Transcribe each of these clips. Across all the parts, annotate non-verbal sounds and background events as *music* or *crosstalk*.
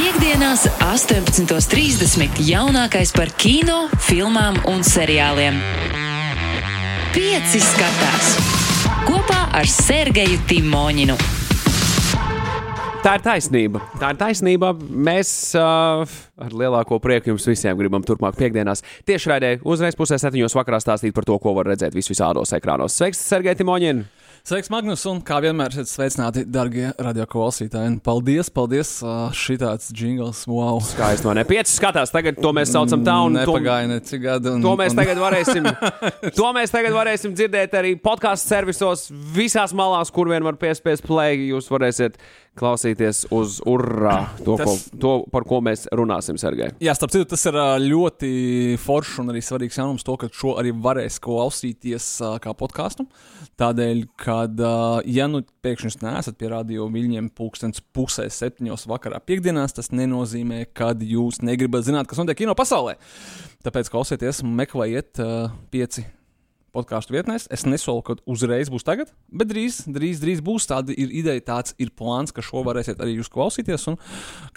Piektdienās, 18.30. jaunākais par kino, filmām un seriāliem. Pieci skatās kopā ar Sergeju Timoņinu. Tā ir taisnība. Tā ir taisnība. Mēs uh, ar lielāko prieku jums visiem gribam turpmāk piekdienās tieši raidē uzreiz pusē septiņos vakarā stāstīt par to, ko var redzēt vis visādos ekrānos. Sveiks, Sergei Timoņin! Sveiks, Magnus, un kā vienmēr esat sveicināti, darbie radioklausītāji. Paldies, paldies! Šitāds jingls, wow! Skaisti, vai ne? Pieci skatās, tagad to mēs saucam tā, un to, Nepagāja ne cik gadi. Un, to mēs un, tagad varēsim. *laughs* To mēs tagad varēsim dzirdēt arī podkāstu servisos, visās malās, kur vien var piespiest play. Jūs varēsiet klausīties uz urā, to, ko, Tas- to par ko mēs runāsim, Sergei. Jā, starp citu, tas ir ļoti foršs un arī svarīgs jaunums, to, ka šo arī varēs klausīties kā podkāstu. Tādēļ, kad, ja nu pēkšņi jūs neesat pie radio viļņiem pulkstens pusē septiņos vakarā piekdienās, tas nenozīmē, ka jūs negribat zināt, kas notiek kino pasaulē. Tāpēc klausieties, meklējiet uh, pieci podkāstu vietnēs. Es nesolu, ka uzreiz būs tagad, bet drīz, drīz, drīz būs. Tāda ir ideja, tāds ir plāns, ka šo varēsiet arī jūs klausīties. Un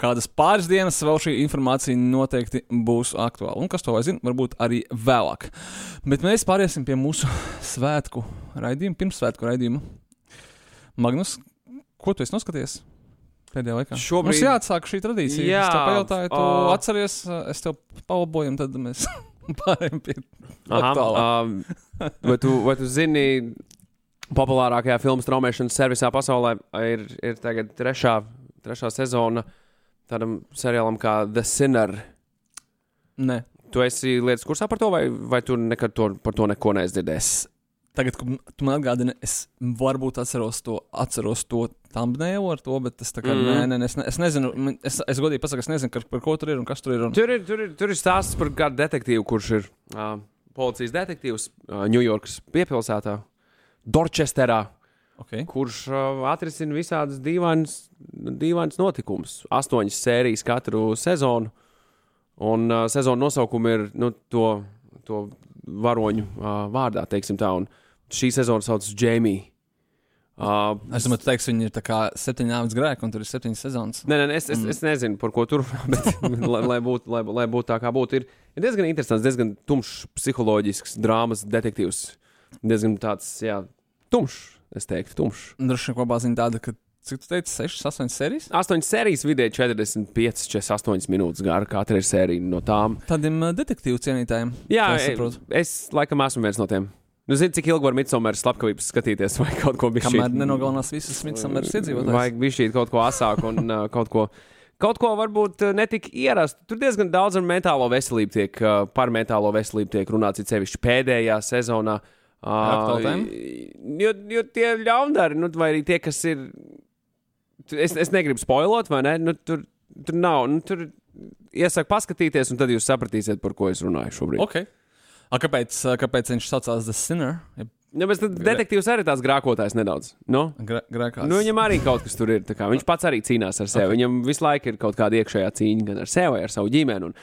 kādas pāris dienas vēl šī informācija noteikti būs aktuāla. Un kas to zina, varbūt arī vēlāk. Bet mēs pāriesim pie mūsu svētku raidījuma, pirmsvētku raidījuma. Magnus, ko tu esi noskaties? Pēdējā laikā. Šobrīd- Mums jāatsāk šī tradīcija. Jā, es tev pajautāju, tu ā. atceries, es tev palaboju, tad mēs *laughs* pārējām pie aktuālā. um, vai, tu, vai tu zini, populārākajā filmu straumēšanas servisā pasaulē ir, ir tagad trešā, trešā sezona tādam seriālam kā The Sinner. Nē. Tu esi lietas kursā par to, vai, vai tu nekad to, par to neko neesi dzirdējis? Tagad, kad tu man atgādini, es varbūt atceros to, atceros to thumbnailu ar to, bet es tā kā mm. nē, nē, es, ne, es nezinu, es, es godīgi pasaku, es nezinu, par, par ko tur ir un kas tur ir. Un... Tur ir, tur ir, tur ir stāsts par kādu detektīvu, kurš ir uh, policijas detektīvs uh, Ņujorkas piepilsētā, Dorchesterā. Okay. kurš uh, atrisina visādas dīvainas, dīvainas notikumus. Astoņas sērijas katru sezonu. Un uh, sezonu nosaukumi ir nu, to, to varoņu uh, vārdā, teiksim tā. Un šī sezona saucas Jamie. Uh, Es domāju, teiksi, viņi ir septiņi nāves grēki, un tur ir septiņas sezonas. Nē, nē, es, es, es nezinu, par ko tur runā, *laughs* bet lai, lai būtu lai, lai būt tā, kā būtu, ir, ir diezgan interesants, diezgan tumšs psiholoģisks drāmas detektīvs. Diezgan tāds, jā, tumšs, es teiktu, tumšs. Droši vien kopā ziņa tāda, ka, cik tu teici, 6, 8 sērijas? Astoņas sērijas vidēji 45, 48 minūtes gara. Katra ir sērija no tām. Tādiem detektīvu cienītājiem. Jā, es es, saprotu. es laikam esmu viens no tiem. Nu, zini, cik ilgi var Midsomers slepkavības skatīties, *laughs* vai kaut ko bišķīt. Kamēr nenogalinās visas Smithsonian iedzīvotājus. Vajag bišķīt kaut ko asāku un *laughs* uh, kaut ko. Kaut ko varbūt uh, netik ierastu. Tur diezgan daudz ar mentālo veselību tiek, uh, par mentālo veselību tiek runāts, it sevišķi pēdējā sezonā. Aktuāla jo, jo tie ļaundari, nu, vai arī tie, kas ir. Es, es negribu spoilot, vai ne? Nu, tur, tur nav. Nu, tur iesaku paskatīties, un tad jūs sapratīsiet, par ko es runāju šobrīd. Ok. A, kāpēc, kāpēc viņš saucās The Sinner? Ja Ja, bet detektīvs arī tāds grākotājs nedaudz. Nu? grē- Grēkās. Nu, viņam arī kaut kas tur ir. Viņš pats arī cīnās ar sevi. Okay. Viņam visu laiku ir kaut kāda iekšējā cīņa gan ar sevi, ar savu ģimeni. Un,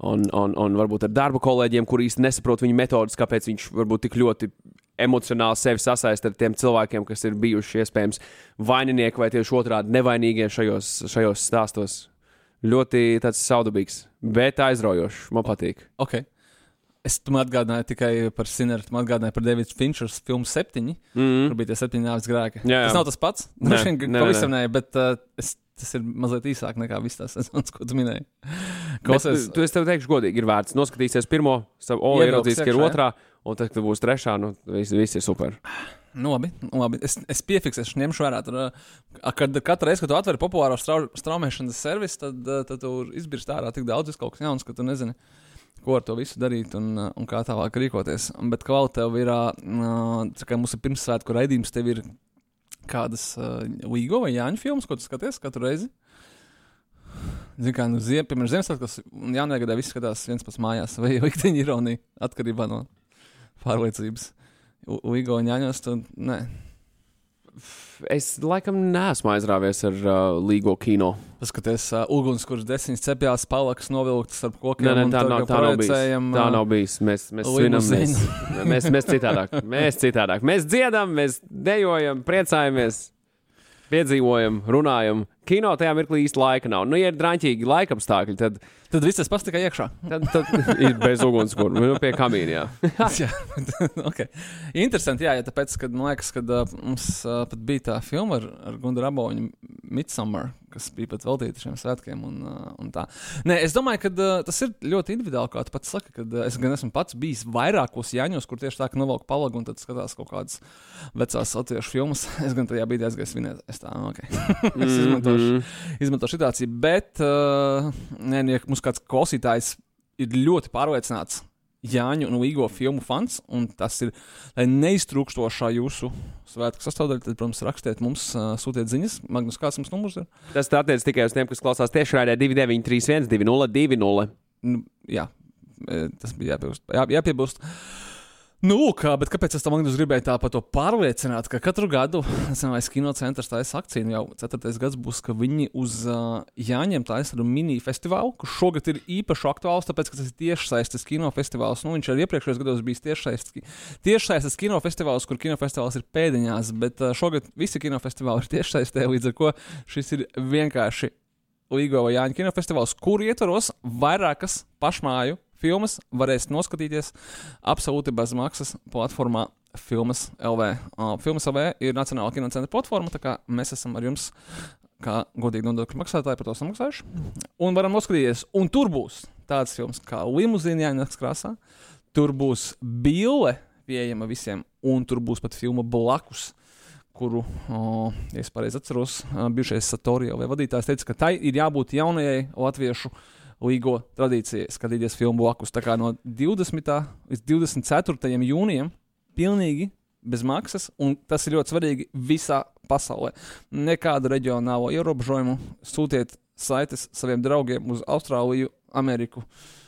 un, un, un varbūt ar darba kolēģiem, kuriem īsti nesaprot viņa metodas, kāpēc viņš varbūt tik ļoti emocionāli sevi sasaista ar tiem cilvēkiem, kas ir bijuši iespējams vaininieki vai tieši otrādi nevainīgie šajos, šajos stāstos. Ļoti tāds saudabīgs, bet aizraujošs. Man patīk. Okay. Es tam atgādināju tikai par Sinneru, tam atgādināju par Davidu Finčers filmu septiņi, mm Mm. -hmm. kur bija tie septiņi nāves grēki. Jā, jā. Tas nav tas pats. Droši vien, pavisam nē, bet uh, es, tas ir mazliet īsāk nekā viss tās sezonas, ko tu minēji. Klausies, Bet, tu, es tev teikšu, godīgi, ir vērts noskatīties pirmo, savu Iebrauks ieraudzīs, ka ir otrā, un tad, kad būs trešā, nu, viss, viss ir super. Nu, labi, nu, labi. Es, es piefiksēšu, ņemšu vērā. Tur, uh, kad katru reizi, kad tu atver populāro strau, straumēšanas servisu, tad, uh, tad tur izbirst ārā tik daudz viss kaut kas jauns, ka tu nezini, ko ar to visu darīt un, uh, un kā tālāk rīkoties. Bet kā tev ir, uh, tā kā mūsu pirmsvētku raidījums, tev ir kādas uh, līgo vai jāņu filmas, ko tu skaties katru reizi? Zini, kā nu, ziem, pirms Ziemassvētkos un jaunajā gadā viss skatās viens pats mājās, vai *laughs* ikdiņa ironija atkarībā no pārliecības. Līgo un jāņos, tad nē. Es laikam neesmu aizrāvies ar uh, līgo kino. Paskaties, uh, uguns, kurš desmit cepjās, palakas novilktas ar kokiem. Nē, nē, tā, nav, tā nav bijis. Tā ā, nav bijis. Mēs, mēs svinam, mēs, mēs, mēs citādāk. Mēs citādāk. Mēs dziedam, mēs dejojam, priecājamies. piedzīvojam, runājam. Kino tajā mirklī īsti laika nav. Nu, ja ir drāmīgi laikapstākļi, tad, Tad viss tas pats tikai iekšā. tad, tad ir bez ugunskura. Nu, pie kamīna. Jā. *laughs* jā, *laughs* okay. Interesanti, jā, ja tāpēc, ka man liekas, ka uh, mums uh, pat bija tā filma ar, ar Gundu Raboņu, Midsummer, kas bija pat veltīta šiem svētkiem. Un, uh, un tā. Nē, es domāju, ka uh, tas ir ļoti individuāli, kā tu pats saki, kad uh, es gan esmu pats bijis vairākos jaņos, kur tieši tā, ka novelk palagu un tad skatās kaut kādas vecās latviešu filmas. *laughs* Es gan tajā brīdī aizgāju svinēt. Es tā, nu, ok. es izmantošu, izmantošu situāciju, bet uh, nē, ja mums kāds klausītājs ir ļoti pārliecināts Jāņu un Līgo filmu fans, un tas ir neiztrūkstošā jūsu svētku sastāvdaļa. Tad, protams, rakstiet mums, uh, sūtiet ziņas. Magnus, kāds mums numurs ir? Tas attiecas tikai uz tiem, kas klausās tieši raidē 2931, 2020. Nu, jā, e, tas bija jāpiebilst. Jā, jāpiebilst. Nu, lūk, bet kāpēc es tam gribēju tā par to pārliecināt, ka katru gadu *laughs* Nacionālais kinocentrs taisa akciju, un jau ceturtais gads būs, ka viņi uz uh, Jāņem taisa tādu mini festivālu, kurš šogad ir īpaši aktuāls, tāpēc, ka tas ir tiešsaistes kinofestivāls. Nu, viņš arī iepriekšējos gados bijis tiešsaistes, tiešsaistes kinofestivāls, kur kinofestivāls ir pēdiņās, bet uh, šogad visi kinofestivāli ir tiešsaistē, līdz ar to šis ir vienkārši Līgo vai Jāņa kinofestivāls, kur ietvaros vairākas pašmāju filmas varēs noskatīties absolūti bez maksas platformā Filmas LV. Uh, Filmas LV ir Nacionāla kinocentra platforma, tā kā mēs esam ar jums, kā godīgi nodokļu maksātāji, par to samaksājuši. Un varam noskatīties, un tur būs tādas filmas kā Limuzīna Jāņas krāsā, tur būs Bille pieejama visiem, un tur būs pat filma blakus kuru, o, ja es pareizi atceros, bijušais Satorija vai vadītājs teica, ka tai ir jābūt jaunajai latviešu līgo tradīcijai skatīties filmu blakus. Tā kā no 20. līdz 24. jūnijam pilnīgi bez maksas, un tas ir ļoti svarīgi visā pasaulē. Nekādu reģionālo ierobežojumu sūtiet saites saviem draugiem uz Austrāliju, Ameriku. Papua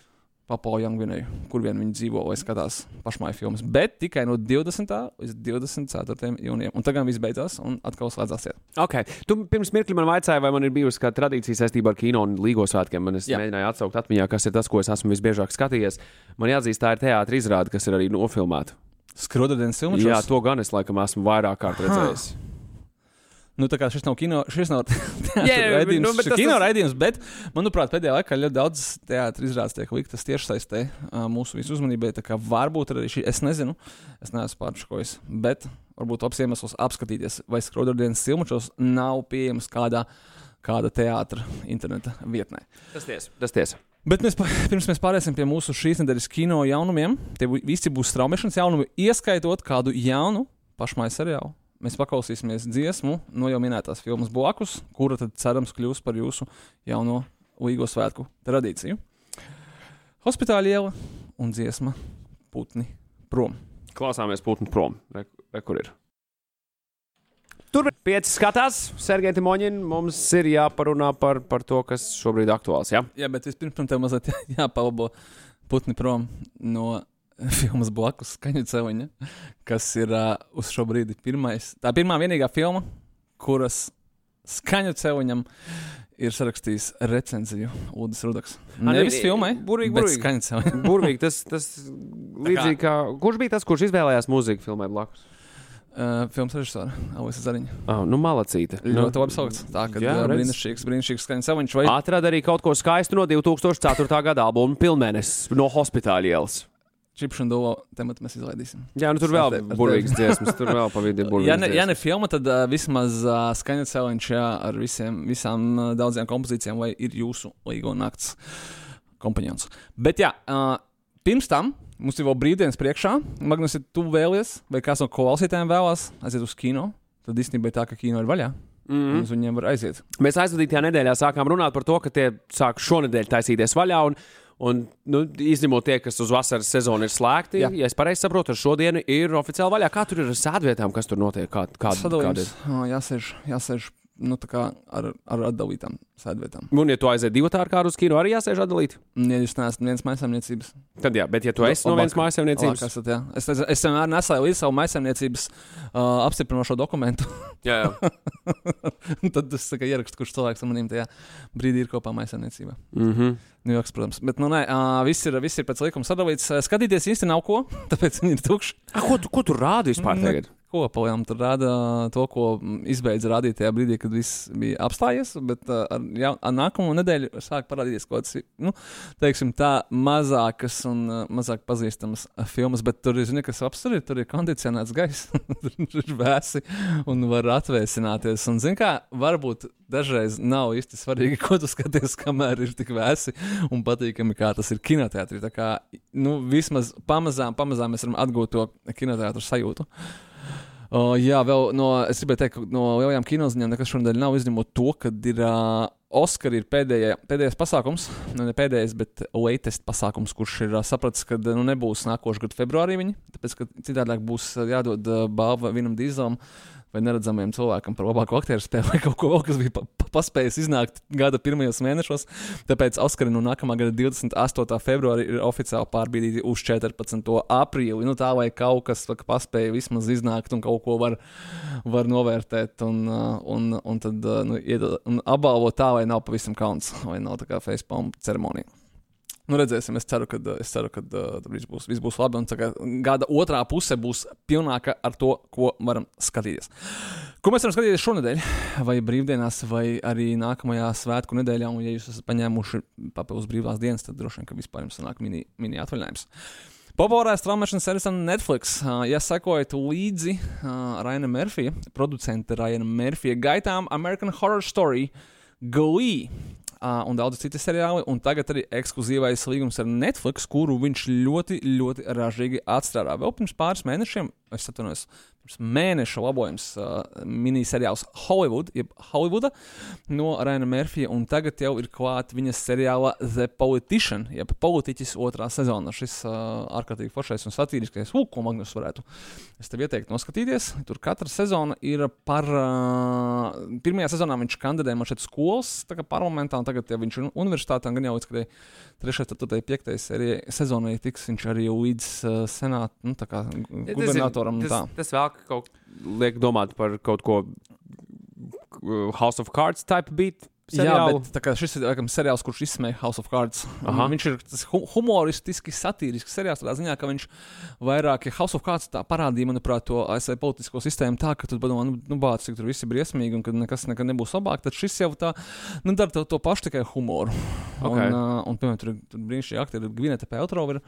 Jaungvinēju, kur vien viņi dzīvo vai skatās pašmāju filmas. Bet tikai no 20. līdz 24. jūnijam. Un tagad viss beidzās, un atkal slēdzās. Iet. Okay. Tu pirms mirkli man vaicāji, vai man ir bijusi kāda tradīcija saistībā ar kino un līgo svētkiem. Man es Jā. mēģināju atsaukt atmiņā, kas ir tas, ko es esmu visbiežāk skatījies. Man jāatzīst, tā ir teātris izrāde, kas ir arī nofilmēta. Skrudens filmas? Jā, to gan es laikam esmu vairāk kārt redzējis. Ha. Nu, tā kā šis nav kino, šis nav *laughs* raidījums, nu, šis ir kino tas... raidījums, bet, manuprāt, pēdējā laikā ļoti daudz teātris izrādes tiek liktas tieši saistē uh, mūsu visu uzmanībai. Tā kā varbūt arī šī, es nezinu, es neesmu pārškojis, bet varbūt labs iemesls apskatīties, vai Skrodardienas silmačos nav pieejams kādā, kāda teātra interneta vietnē. Tas tiesa, tas tiesa. Bet mēs, pirms mēs pāriesim pie mūsu šīs nedēļas kino jaunumiem, tie visi būs straumēšanas jaunumi, ieskaitot kādu jaunu pašmāju seriālu mēs paklausīsimies dziesmu no jau minētās filmas blakus, kura tad cerams kļūs par jūsu jauno Līgo svētku tradīciju. Hospitāla iela un dziesma Putni prom. Klausāmies putni prom. Re, re, kur ir? Tur pieci skatās, Sergei Timoņin, mums ir jāparunā par, par to, kas šobrīd ir aktuāls. Ja? Jā, bet vispirms tam mazliet *laughs* jāpalabo putni prom no *laughs* filmas blakus skaņu celiņa, kas ir uh, uz šo brīdi pirmais. Tā pirmā vienīgā filma, kuras skaņu celiņam ir sarakstījis recenziju Udis Rudaks. Nevis filmai, burvīgi, burvīgi. skaņu celiņam. *laughs* burvīgi, tas, tas līdzīgi kā, kurš bija tas, kurš izvēlējās mūziku filmai blakus? Uh, filmas režisora Alisa Zariņa. Oh, nu, malacīta. Ļoti nu, labi saukts. Tā kā brīnišķīgs, brīnišķīgs skaņas celiņš. Vai... Atrada arī kaut ko skaistu no 2004. gada albuma Pilnmēnesis no hospitāla ielas. Čipšu un dolo tematu mēs izlaidīsim. Jā, nu tur vēl ir burvīgas dziesmas, tur vēl pa vidu ir burvīgas. ja, ne, ja ne filma, tad uh, vismaz uh, skaņa celiņš jā, ar visiem, visām uh, daudzajām kompozīcijām, vai ir jūsu līgo nakts kompanjons. Bet jā, uh, pirms tam mums ir vēl brīvdienas priekšā. Magnus, ja tu vēlies, vai kāds no klausītājiem vēlās aiziet uz kino, tad īstenībā ir tā, ka kino ir vaļā. Mm -hmm. Viņiem var aiziet. Mēs aizvadītajā nedēļā sākām runāt par to, ka tie sāk šonadēļ taisīties vaļā. Un Un, nu, izņemot tie, kas uz vasaras sezonu ir slēgti, Jā. ja es pareizi saprotu, ar šodienu ir oficiāli vaļā. Kā tur ir ar sēdvietām, kas tur notiek? Kā, kā, Sadalījums, kāda ir? Jāsēž, jāsēž nu, ar, ar atdalītām sēdvietām. Un, ja tu aiziet divu kā uz kino, arī jāsēž atdalīti. Ja jūs neesat viens maisaimniecības. Tad, jā, bet, ja tu esi no vienas maisaimniecības, tad esat, es, es, es vienmēr nesāju līdzi savu maisaimniecības uh, apstiprinošo dokumentu. jā, jā. *laughs* tad es tikai ierakstu, kurš cilvēks ar maniem tajā brīdī ir kopā maisaimniecībā. Mm -hmm. York, protams. Bet, nu, nē, uh, viss, ir, viss ir pēc likuma sadalīts. Skatīties īsti nav ko, *laughs* tāpēc viņi ir tukši. A, ko, tu, ko tu rādi vispār tagad? ko pagaidām tur rāda to, ko mm, izbeidza rādīt tajā brīdī, kad viss bija apstājies. Bet uh, ar, jā, ar nākamo nedēļu sāk parādīties kaut kādas, nu, teiksim, tā mazākas un uh, mazāk pazīstamas uh, filmas. Bet tur ir, zini, kas apsver, tur ir kondicionēts gaiss, *laughs* tur ir vēsi un var atvēsināties. Un, zini, kā varbūt dažreiz nav īsti svarīgi, *laughs* ko tu skaties, kamēr ir tik vēsi un patīkami, kā tas ir kinoteātrī. Tā kā, nu, vismaz pamazām, pamazām mēs varam atgūt to kinoteātru sajūtu. Uh, jā, vēl no, es gribēju teikt, ka no lielajām kinoziņām nekas šonadēļ nav izņemot to, ka ir uh, Oskara ir pēdējā, pēdējais pasākums, nu, ne pēdējais, bet latest pasākums, kurš ir uh, sapratis, ka nu, nebūs nākošais gada februārī viņa, tāpēc, ka citādāk būs jādod uh, balva vienam dīzelam. Uh, vai neredzamajam cilvēkam par labāko aktieru spēli *laughs* vai kaut ko vēl, kas bija pa, pa, paspējis iznākt gada pirmajos mēnešos. Tāpēc Oskari no nākamā gada 28. februāra ir oficiāli pārbīdīti uz 14. aprīli. Nu, tā lai kaut kas paspēja vismaz iznākt un kaut ko var, var novērtēt un, uh, un, un tad uh, nu, un apbalvot tā, lai nav pavisam kauns *laughs* vai nav tā kā facepalm ceremonija. Nu, redzēsim, es ceru, ka, es ceru, ka uh, viss, būs, viss būs labi. Un gada otrā puse būs pilnāka ar to, ko varam skatīties. Ko mēs varam skatīties šonadēļ, vai brīvdienās, vai arī nākamajā svētku nedēļā. Un, ja jūs esat paņēmuši papildus brīvās dienas, tad droši vien, ka vispār jums sanāk mini, mini atvaļinājums. Populārā straumēšanas servisam Netflix, uh, ja sekojat līdzi uh, Raina Murphy, producenta Raina Murphy gaitām American Horror Story Glee un daudz citu seriāli. Un tagad arī ekskluzīvais līgums ar Netflix, kuru viņš ļoti, ļoti ražīgi atstrādā. Vēl pirms pāris mēnešiem, es atvainojos, mēneša labojums uh, miniseriāls Hollywood, jeb Hollywooda no Raina Murphyja, un tagad jau ir klāta viņas seriāla The Politician, jeb politiķis otrā sezona. Šis uh, ārkārtīgi foršais un satīriskais lūk, ko Magnus varētu. Es tev ieteiktu noskatīties. Tur katra sezona ir par. Uh, pirmajā sezonā viņš kandidēja man šeit skolas parlamentā, un tagad ja viņš ir universitātē, gan jau līdz kādai 3, 4, 5 sezonai tiks viņš arī līdz uh, senāta, nu, tā kā gubernatoram. Tas, tas, tas vēl kaut liek domāt par kaut ko House of Cards type beat. Seriālu. Jā, bet šis ir laikam, seriāls, kurš izsmeja House of Cards. Aha. Viņš ir hu humoristiski, satīrisks seriāls. Tādā ziņā, ka viņš vairāk, ja House of Cards tā parādīja, manuprāt, to ASV politisko sistēmu tā, ka tu domā, nu, nu bāc, cik tur viss ir briesmīgi un ka nekas nekad nebūs labāk. Tad šis jau tā, nu, dara to, to pašu tikai humoru. Okay. Un, uh, un, piemēram, tur, tur brīnišķīgi aktieri, Gvineta Peltrova ir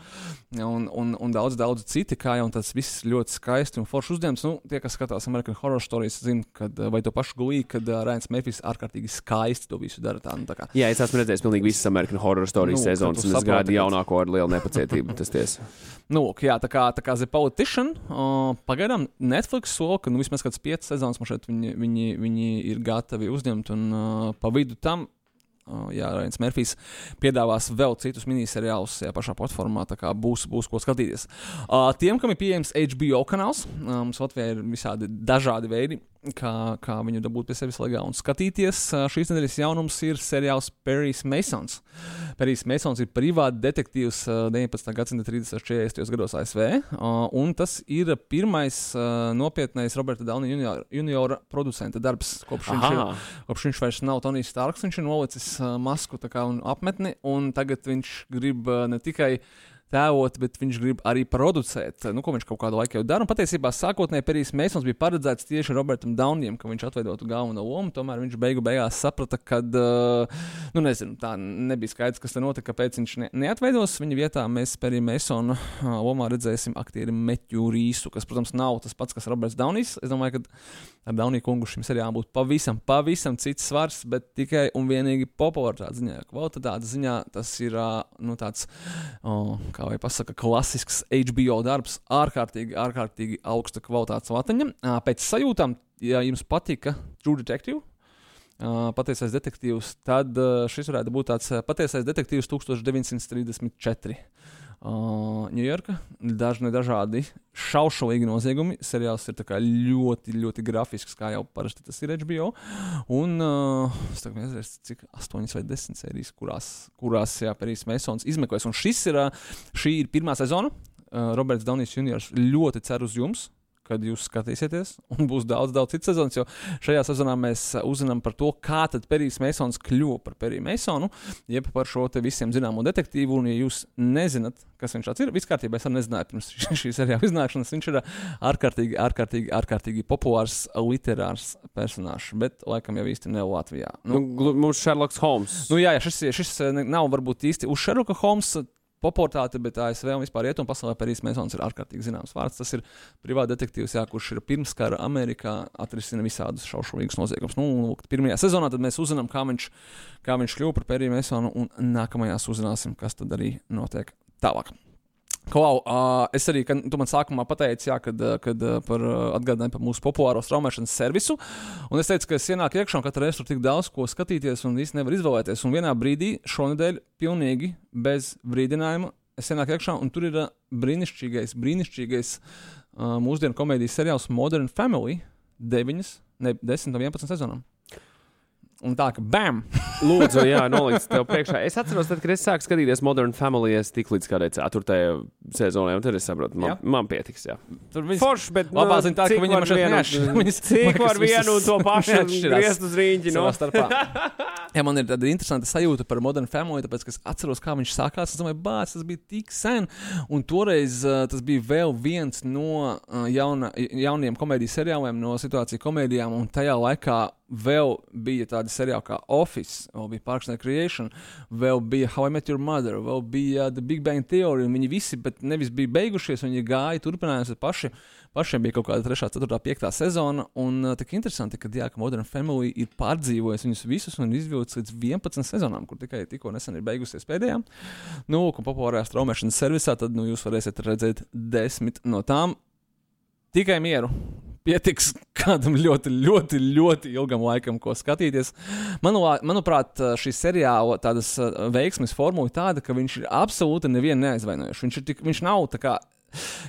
un, un, un daudz, daudz citi, kā jau tas viss ļoti skaisti un forši uzņemts. Nu, tie, kas skatās American Horror Stories, zina, kad, vai to pašu gulīgi, kad uh, Rēns Mefis ārkārtīgi skaisti to visu dara. Tā, nu, tā kā. Jā, es esmu redzējis pilnīgi visas American Horror Stories nu, sezonas, un es gaidu jaunāko ar lielu nepacietību. Tas tiesa. *laughs* Nu, jā, tā kā, tā kā The Politician, uh, pagaidām Netflix sola, ka nu, vismaz kāds piecas sezonas man šeit viņi, viņi, viņi ir gatavi uzņemt, un uh, pa vidu tam Uh, jā, Rains Mērfijs piedāvās vēl citus miniseriālus tajā pašā platformā, tā kā būs, būs ko skatīties. Uh, tiem, kam ir pieejams HBO kanāls, uh, mums Latvijā ir visādi dažādi veidi, kā, kā viņu dabūt pie sevis legāli un skatīties. Šīs nedēļas jaunums ir seriāls Perijs Masons. Perijs Masons ir privāti detektīvs 19. gadsimta 30. un 40. gados ASV, un tas ir pirmais nopietnais Roberta Dauna juniora, juniora producenta darbs. Kopš viņš, ir, kopš viņš vairs nav Tonijs Starks, viņš ir nolicis masku un apmetni, un tagad viņš grib ne tikai tēvot, bet viņš grib arī producēt, nu, ko viņš kaut kādu laiku jau dara. Un patiesībā sākotnēji Perijs Mēsons bija paredzēts tieši Robertam Daunijam, ka viņš atveidotu galveno lomu. Tomēr viņš beigu beigās saprata, ka, nu, nezinu, tā nebija skaidrs, kas tur notika, kāpēc viņš ne, neatveidos. Viņa vietā mēs Perija Mēsona uh, lomā redzēsim aktieri Meķu Rīsu, kas, protams, nav tas pats, kas Roberts Daunijs. Es domāju, ka ar Dauniju kungu šim seriālam būtu pavisam, pavisam cits svars, bet tikai un vienīgi popularitātes ziņā. Kvalitātes ziņā tas ir nu, tāds. Uh, kā jau pasaka, klasisks HBO darbs, ārkārtīgi, ārkārtīgi augsta kvalitātes latiņa. Pēc sajūtām, ja jums patika True Detective, patiesais detektīvs, tad šis varētu būt tāds patiesais detektīvs 1934. Ņujorka, uh, dažni dažādi šaušalīgi noziegumi. Seriāls ir ļoti, ļoti grafisks, kā jau parasti tas ir HBO. Un uh, es nezinu, cik 8 vai 10 sērijas, kurās, kurās jā, Pērijs Mēsons izmeklēs. Un šis ir, šī ir pirmā sezona. Uh, Roberts Daunijs Juniors ļoti cer uz jums, kad jūs skatīsieties, *laughs* un būs daudz, daudz citu sezonu. Jo šajā sezonā mēs uh, uzzinām par to, kā tad Perijs Meisons kļuva par Periju Meisonu, jeb par šo te visiem zināmo detektīvu. Un, ja jūs nezināt, kas viņš ir, viss kārtībā, es arī nezināju pirms šīs *laughs* seriāla iznākšanas, viņš ir ārkārtīgi, ārkārtīgi, ārkārtīgi populārs literārs personāžs, bet laikam jau īsti ne Latvijā. Nu, nu, mums Sherlock Holmes. Nu, jā, jā, šis, šis nav varbūt īsti uz Sherlocka Holmesa popularitāte, bet ASV un vispār rietumu pasaulē Pērijas Mēsons ir ārkārtīgi zināms vārds. Tas ir privāts detektīvs, jā, kurš ir pirmskara Amerikā atrisina visādus šaušalīgus noziegumus. Nu, lūk, pirmajā sezonā mēs uzzinām, kā viņš, kā viņš kļuva par Pēriju Mēsonu, un nākamajās uzzināsim, kas tad arī notiek tālāk. Klau, uh, es arī, kad tu man sākumā pateici, jā, kad, kad uh, par uh, atgādinājumu par mūsu populāro straumēšanas servisu, un es teicu, ka es ienāku iekšā un katru reizi tur tik daudz ko skatīties un īsti nevar izvēlēties. Un vienā brīdī šonadēļ pilnīgi bez brīdinājuma es ienāku iekšā un tur ir uh, brīnišķīgais, brīnišķīgais uh, mūsdienu komēdijas seriāls Modern Family 9, ne 10 un 11 sezonām. Un tā, ka bam! *laughs* Lūdzu, jā, nolikt tev priekšā. Es atceros, tad, kad es sāku skatīties Modern Family, es tik līdz kādai ceturtajai sezonai, un tad es saprotu, man, jā. man pietiks. Jā. Tur viss forši, bet nu, labā ziņa tā, ka viņam šeit neatšķiras. *laughs* Cik var vienu un to pašu griezt uz rīņķi no starpā. *laughs* jā, man ir tāda interesanta sajūta par Modern Family, tāpēc, ka es atceros, kā viņš sākās. Es domāju, bāc, tas bija tik sen. Un toreiz uh, tas bija vēl viens no uh, jauna, jauniem komēdijas seriāliem, no situāciju komēdijām, un tajā laikā vēl bija tādi seriāli kā Office, vēl bija Parks and Recreation, vēl bija How I Met Your Mother, vēl bija The Big Bang Theory. Viņi visi, bet nevis bija beigušies, viņi gāja, turpinājās paši. Pašiem bija kaut kāda 3, 4, 5 sezona, un uh, tik interesanti, ka, jā, ka Modern Family ir pārdzīvojis viņus visus un izvilcis līdz 11 sezonām, kur tikai tikko nesen ir beigusies pēdējā. Nu, un populārajā straumēšanas servisā, tad nu, jūs varēsiet redzēt desmit no tām. Tikai mieru, pietiks kādam ļoti, ļoti, ļoti ilgam laikam, ko skatīties. Manulā, manuprāt, šī seriāla tādas veiksmes formula ir tāda, ka viņš ir absolūti nevienu neaizvainojuši. Viņš, tik, viņš nav tā kā.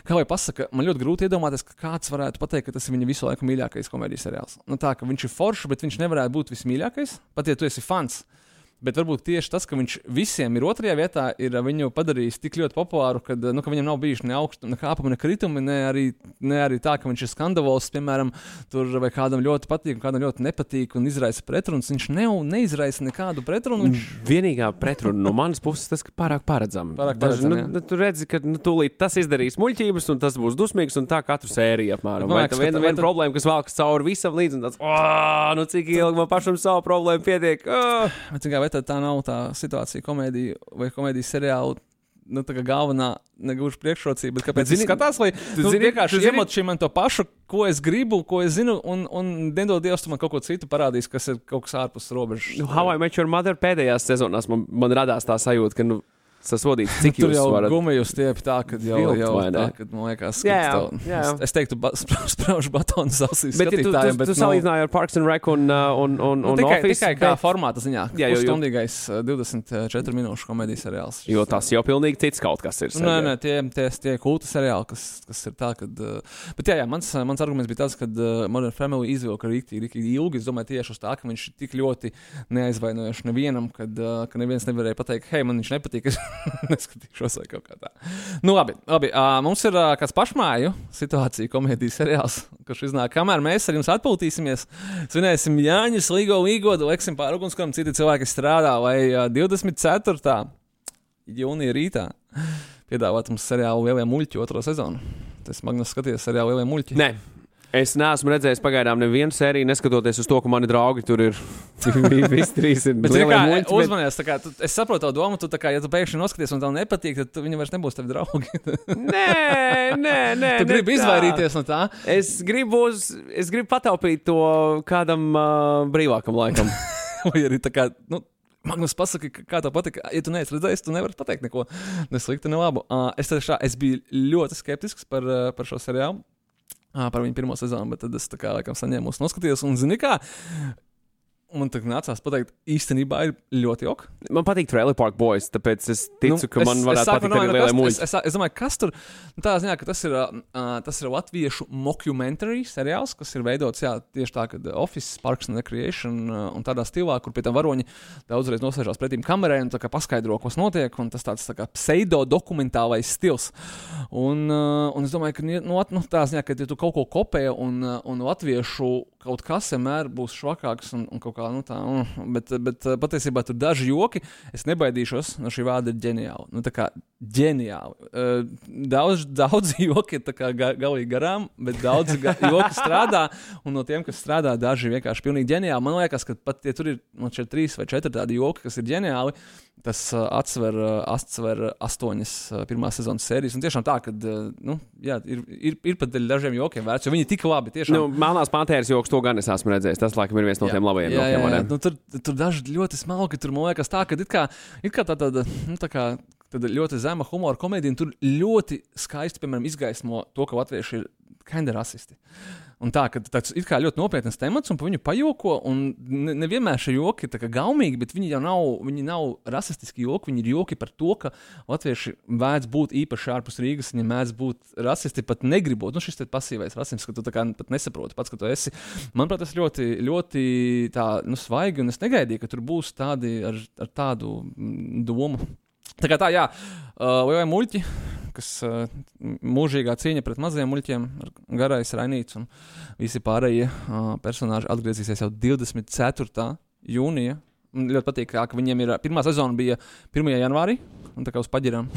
Kā jau pasaka, man ļoti grūti iedomāties, ka kāds varētu pateikt, ka tas ir viņa visu laiku mīļākais komēdijas seriāls. Nu, tā viņš ir foršs, bet viņš nevarētu būt vismīļākais, pat ja tu esi fans. Uh, Bet varbūt tieši tas, ka viņš visiem ir otrajā vietā, ir viņu padarījis tik ļoti populāru, ka, nu, ka viņam nav bijuši ne augstu, ne kāpumi, ne kritumi, ne arī, ne arī tā, ka viņš ir skandalols, piemēram, tur vai kādam ļoti patīk, kādam ļoti nepatīk un izraisa pretrunas. Viņš ne, neizraisa nekādu pretrunu. Viņš... Vienīgā pretruna no manas puses tas, ka pārāk paredzam. Pārāk paredzam Daži, nu, tu redzi, ka nu, tūlīt tas izdarīs muļķības, un tas būs dusmīgs, un tā katru sēriju apmēram. Vai tā viena, viena problēma, kas valkas cauri visam līdzi, un tāds, nu cik ilgi man pašam savu problēmu pietiek. Oh! Tad tā nav tā situācija komēdija vai komēdijas seriāla? Nu, tā kā galvenā negluži priekšrocība, bet kāpēc viņi skatās, lai tu nu, zini, vienkārši iemot šim man to pašu, ko es gribu, ko es zinu, un, un nedod Dievs, tu man kaut ko citu parādīs, kas ir kaut kas ārpus robežas. Nu, How I Met Your Mother pēdējās sezonās man, man radās tā sajūta, ka, nu, sasodīts. Cik tur jau varat... gumiju stiepjas tā, ka jau, vilkt, jau tā, kad, man liekas, jā, jā, jā. Es, es teiktu, ba spraužu batonu ausīs. Bet, tu, tu, bet, tu nu, salīdzināji ar Parks and Rec un, uh, un, un, nu, un tikai, Office. Tikai kā bet... formāta ziņā. Jā, jau stundīgais 24 minūšu komēdijas seriāls. Jo tas jau pilnīgi cits kaut kas ir. Nē, nē, tie, tie, tie kulta seriāli, kas, kas ir tā, kad. Bet jā, jā, mans, mans arguments bija tas, ka Modern Family izvilka rīktīgi, rīktīgi ilgi. Es domāju tieši uz tā, ka viņš tik ļoti neaizvainojuši nevienam, kad, ka neviens nevarēja pateikt, hei, man viņš nepatīk, *laughs* *laughs* paskatīšos, vai kaut kā tā. Nu, labi, labi. Uh, mums ir uh, kāds pašmāju situācija, komēdijas seriāls, kurš iznāk, kamēr mēs ar jums atpūtīsimies. Svinēsim Jāņus, Līgo, Līgodu, Leksim Pārugunskam, citi cilvēki strādā, lai uh, 24. jūnija rītā piedāvāt mums seriālu Lielie muļķi otro sezonu. Tas Magnus skaties seriālu Lielie muļķi. Nē. Es neesmu redzējis pagaidām nevienu sēriju, neskatoties uz to, ka mani draugi tur ir. *laughs* Visi trīs ir bet, kā, muļķi, uzmanies, bet... kā, tu, es saprotu to domu, tu, kā, ja tu pēkšņi noskaties un tev nepatīk, tad viņi vairs nebūs tavi draugi. nē, *laughs* nē, nē. Tu gribi izvairīties no tā? Es gribu, uz, es gribu pataupīt to kādam uh, brīvākam laikam. *laughs* Vai arī tā kā. Nu, Magnus pasaka, kā tev patīk. Ja tu neesi redzējis, tu nevari pateikt neko ne sliktu, ne labu. Uh, es, tiešā, es biju ļoti skeptisks par, uh, par šo seriālu par viņu pirmo sezonu, bet tad es tā kā laikam saņēmu, noskatījos, un zini, kā man tā nācās pateikt, īstenībā ir ļoti jauki. Man patīk Trailer Park Boys, tāpēc es ticu, nu, ka man varētu patikt arī lielie muļķi. Es, es, es domāju, kas tur, nu, tā ziņā, ka tas ir, uh, tas ir latviešu mockumentary seriāls, kas ir veidots, jā, tieši tā, ka Office, Parks and Recreation uh, un tādā stilā, kur pie tam varoņi daudzreiz nosēžās pretīm kamerai un paskaidro, kas notiek, un tas tāds tā kā pseido dokumentālais stils. Un, uh, un es domāju, ka, nu, nu tā ziņā, ka ja tu kaut ko kopē un, un latviešu kaut kas vienmēr būs švakāks un, un kaut kā nu, tā, un, bet, bet patiesībā tur daži joki, es nebaidīšos no šī vārda ģeniāli. Nu, tā kā ģeniāli. Daudz, daudz *laughs* joki ir ga, galīgi garām, bet daudz ga, *laughs* joki strādā, un no tiem, kas strādā, daži vienkārši pilnīgi ģeniāli. Man liekas, ka pat ja tur ir no šeit trīs vai četri tādi joki, kas ir ģeniāli, tas uh, atsver, uh, atsver astoņas uh, pirmās sezonas sērijas. Un tiešām tā, ka nu, jā, ir, ir, ir pat dažiem jokiem vērts, jo viņi ir tik labi. Tiešām. Nu, Melnās pantēras joks to gan es esmu redzējis. Tas, laikam, ir viens no jā. tiem labajiem jā, jokiem. Jā, jā. Nu, tur, tur daži ļoti smalki, tur man liekas tā, ka it kā, it kā tā tāda, nu, tā kā. Tad ļoti zema humora komēdija, un tur ļoti skaisti, piemēram, izgaismo to, ka latvieši ir kinda rasisti. Un tā, ka tas ir ļoti nopietns temats, un par viņu pajoko. Nevienmēr ne šie joki ir gaumīgi, bet viņi jau nav, viņi nav rasistiski joki. Viņi ir joki par to, ka latvieši mēdz būt īpaši ārpus Rīgas, viņi mēdz būt rasisti pat negribot. Nu, šis ir pasīvais rasisms, ka tu pat nesaproti pats, ka tu esi. Manuprāt, tas ļoti, ļoti tā, nu, svaigi, un es negaidīju, ka tur būs tādi ar, ar tādu mm, domu. Tā kā tā, jā, uh, vai muļķi kas uh, mūžīgā cīņa pret maziem muļķiem, garais rainīts un visi pārējie uh, personāļi atgriezīsies jau 24. jūnijā. Man ļoti patīk, ka viņiem ir pirmā sezona bija 1. janvārī, un tā kā uz paģirām.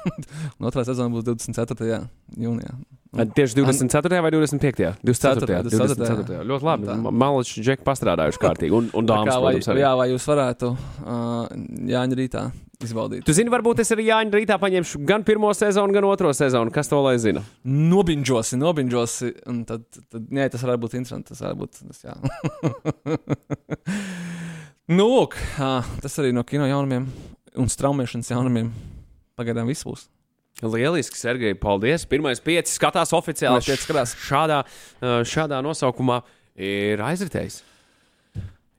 *laughs* un otrā sezona būs 24. jūnijā. Tieši 24. vai 25. 24. 24. 24. Ļoti labi. Malači džeki pastrādājuši kārtīgi. Un, un dāmas, vai, protams, arī. Jā, vai jūs varētu uh, Jāņa rītā izbaudīt? Tu zini, varbūt es arī Jāņa rītā paņemšu gan pirmo sezonu, gan otro sezonu. Kas to lai zina? Nobinžosi, nobinžosi. Tad, tad jā, tas varētu būt interesanti. Tas varētu būt, tas, *laughs* nu, lūk, tas arī no kino jaunumiem un straumēšanas jaunumiem. Pagaidām viss būs. Lieliski, Sergei, paldies. Pirmais pieci skatās oficiāli. Pieci skatās. Šādā, šādā nosaukumā ir aizritējis.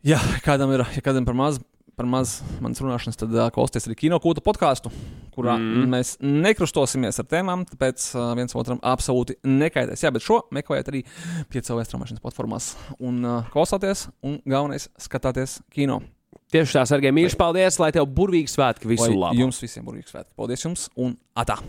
Jā, kādam ir, ja kādam par maz, par maz manas runāšanas, tad uh, klausieties arī kinokūta podkāstu, kurā mm. mēs nekrustosimies ar tēmām, tāpēc uh, viens otram absolūti nekaitēs. Jā, bet šo meklējiet arī piecēlēs straumēšanas platformās un uh, klausāties, un galvenais skatāties kino. Tieši tā, Sergei, mīļš, paldies, lai tev burvīgi svētki visu labu. Jums visiem burvīgi svētki. Paldies jums un atā!